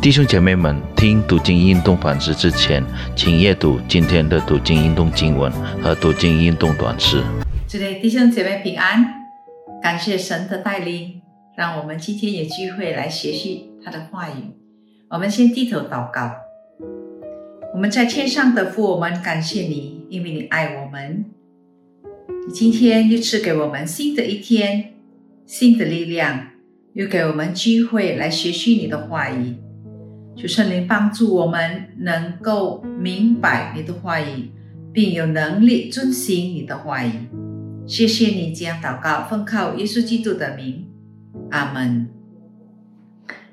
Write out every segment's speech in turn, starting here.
弟兄姐妹们，听读经运动反思之前，请阅读今天的读经运动经文和读经运动短诗。这里弟兄姐妹平安，感谢神的带领，让我们今天有机会来学习他的话语。我们先低头祷告。我们在天上的父，我们感谢你，因为你爱我们。你今天又赐给我们新的一天，新的力量，又给我们机会来学习你的话语。求圣灵帮助我们能够明白你的话语，并有能力遵行你的话语。谢谢你这样祷告，奉靠耶稣基督的名，阿门。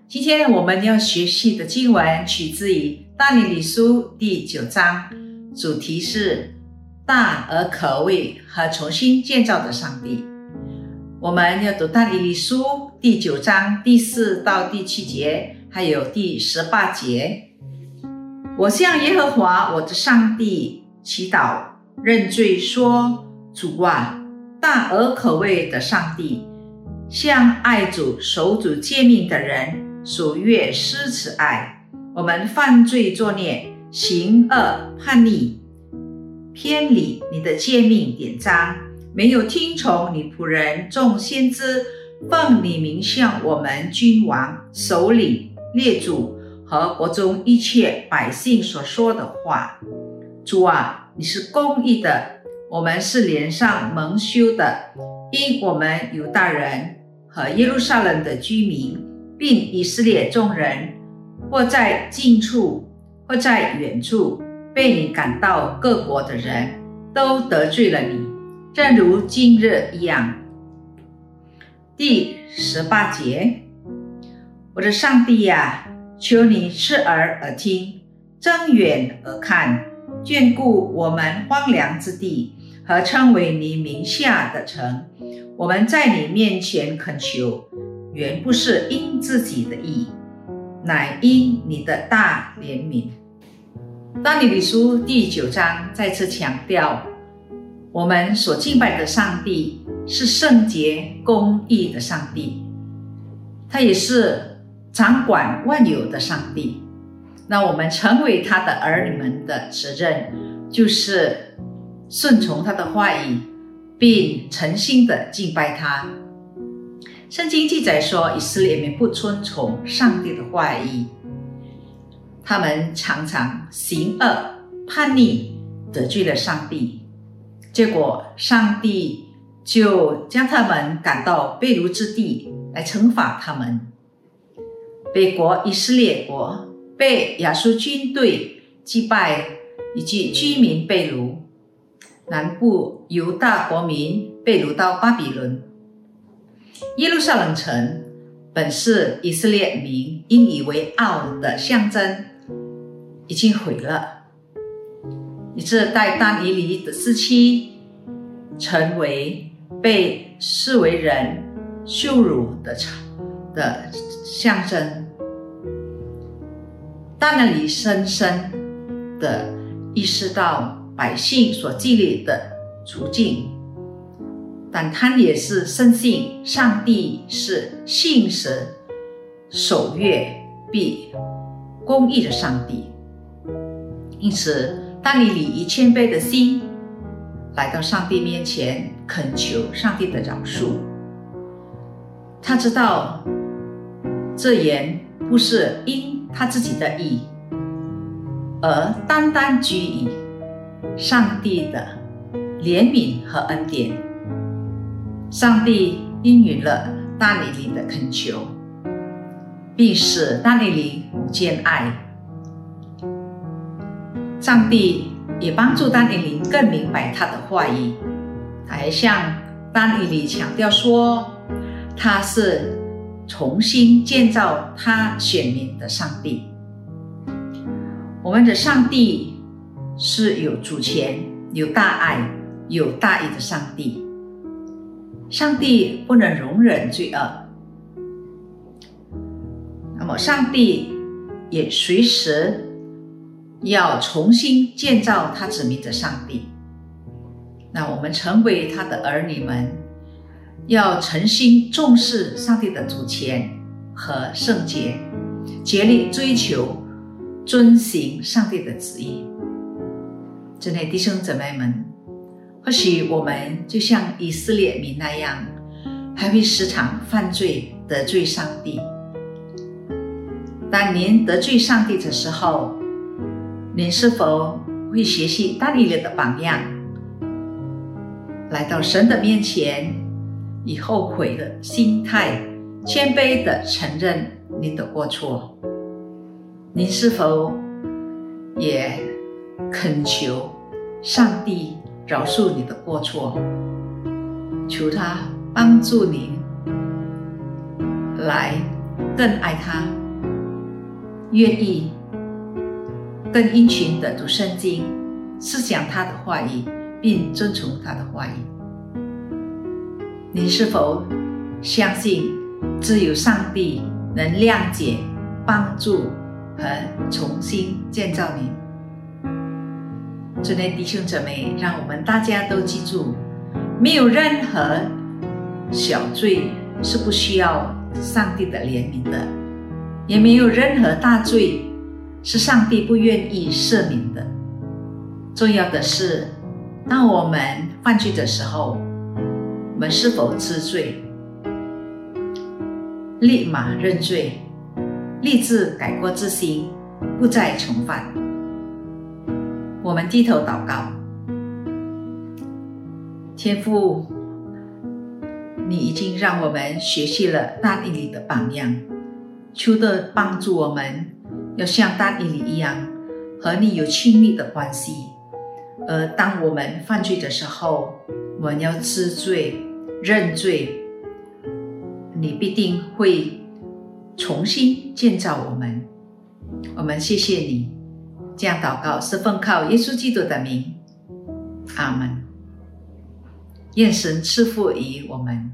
今天我们要学习的经文取自于《大利理书》第九章，主题是大而可畏和重新建造的上帝。我们要读《大利理书》第九章第四到第七节。还有第十八节，我向耶和华我的上帝祈祷认罪，说：主啊，大而可畏的上帝，向爱主守主诫命的人所越施慈爱。我们犯罪作孽，行恶叛逆，偏离你的诫命典章，没有听从你仆人众先知奉你名向我们君王首领。列祖和国中一切百姓所说的话，主啊，你是公义的，我们是脸上蒙羞的，因我们犹大人和耶路撒冷的居民，并以色列众人，或在近处，或在远处，被你赶到各国的人，都得罪了你，正如今日一样。第十八节。我的上帝呀，求你侧耳而听，睁眼而看，眷顾我们荒凉之地和称为你名下的城。我们在你面前恳求，原不是因自己的意，乃因你的大怜悯。当你理书第九章再次强调，我们所敬拜的上帝是圣洁公义的上帝，他也是。掌管万有的上帝，那我们成为他的儿女们的责任，就是顺从他的话语，并诚心的敬拜他。圣经记载说，以色列民不遵从上帝的话语，他们常常行恶、叛逆，得罪了上帝，结果上帝就将他们赶到被掳之地来惩罚他们。北国以色列国被亚述军队击败，以及居民被掳；南部犹大国民被掳到巴比伦。耶路撒冷城本是以色列民引以为傲的象征，已经毁了，以致在但以理的时期，成为被视为人羞辱的城。的象征。在那里深深的意识到百姓所经历的处境，但他也是深信上帝是信实、守约、必公义的上帝。因此，当你以谦卑的心来到上帝面前，恳求上帝的饶恕，他知道这言不是因。他自己的意，而单单居于上帝的怜悯和恩典。上帝应允了大利林的恳求，并使大利林无见爱。上帝也帮助大利林更明白他的话语，还向大利林强调说，他是。重新建造他选民的上帝，我们的上帝是有主权、有大爱、有大义的上帝。上帝不能容忍罪恶，那么上帝也随时要重新建造他子民的上帝。那我们成为他的儿女们。要诚心重视上帝的主权和圣洁，竭力追求、遵行上帝的旨意。真的弟兄姊妹们，或许我们就像以色列民那样，还会时常犯罪得罪上帝。当您得罪上帝的时候，您是否会学习大力的榜样，来到神的面前，以后悔的心态，谦卑的承认您的过错？您是否也恳求上帝饶恕你的过错，求他帮助您来更爱他，愿意？更殷勤的读圣经，思想他的话语，并遵从他的话语。你是否相信只有上帝能谅解、帮助和重新建造你？尊内弟兄姊妹，让我们大家都记住：没有任何小罪是不需要上帝的怜悯的，也没有任何大罪。是上帝不愿意赦免的。重要的是，当我们犯罪的时候，我们是否知罪，立马认罪，立志改过自新，不再重犯。我们低头祷告，天父，你已经让我们学习了大地里的榜样，求的帮助我们。要像大尼里一样，和你有亲密的关系。而当我们犯罪的时候，我们要知罪、认罪，你必定会重新建造我们。我们谢谢你，这样祷告是奉靠耶稣基督的名。阿门。愿神赐福于我们。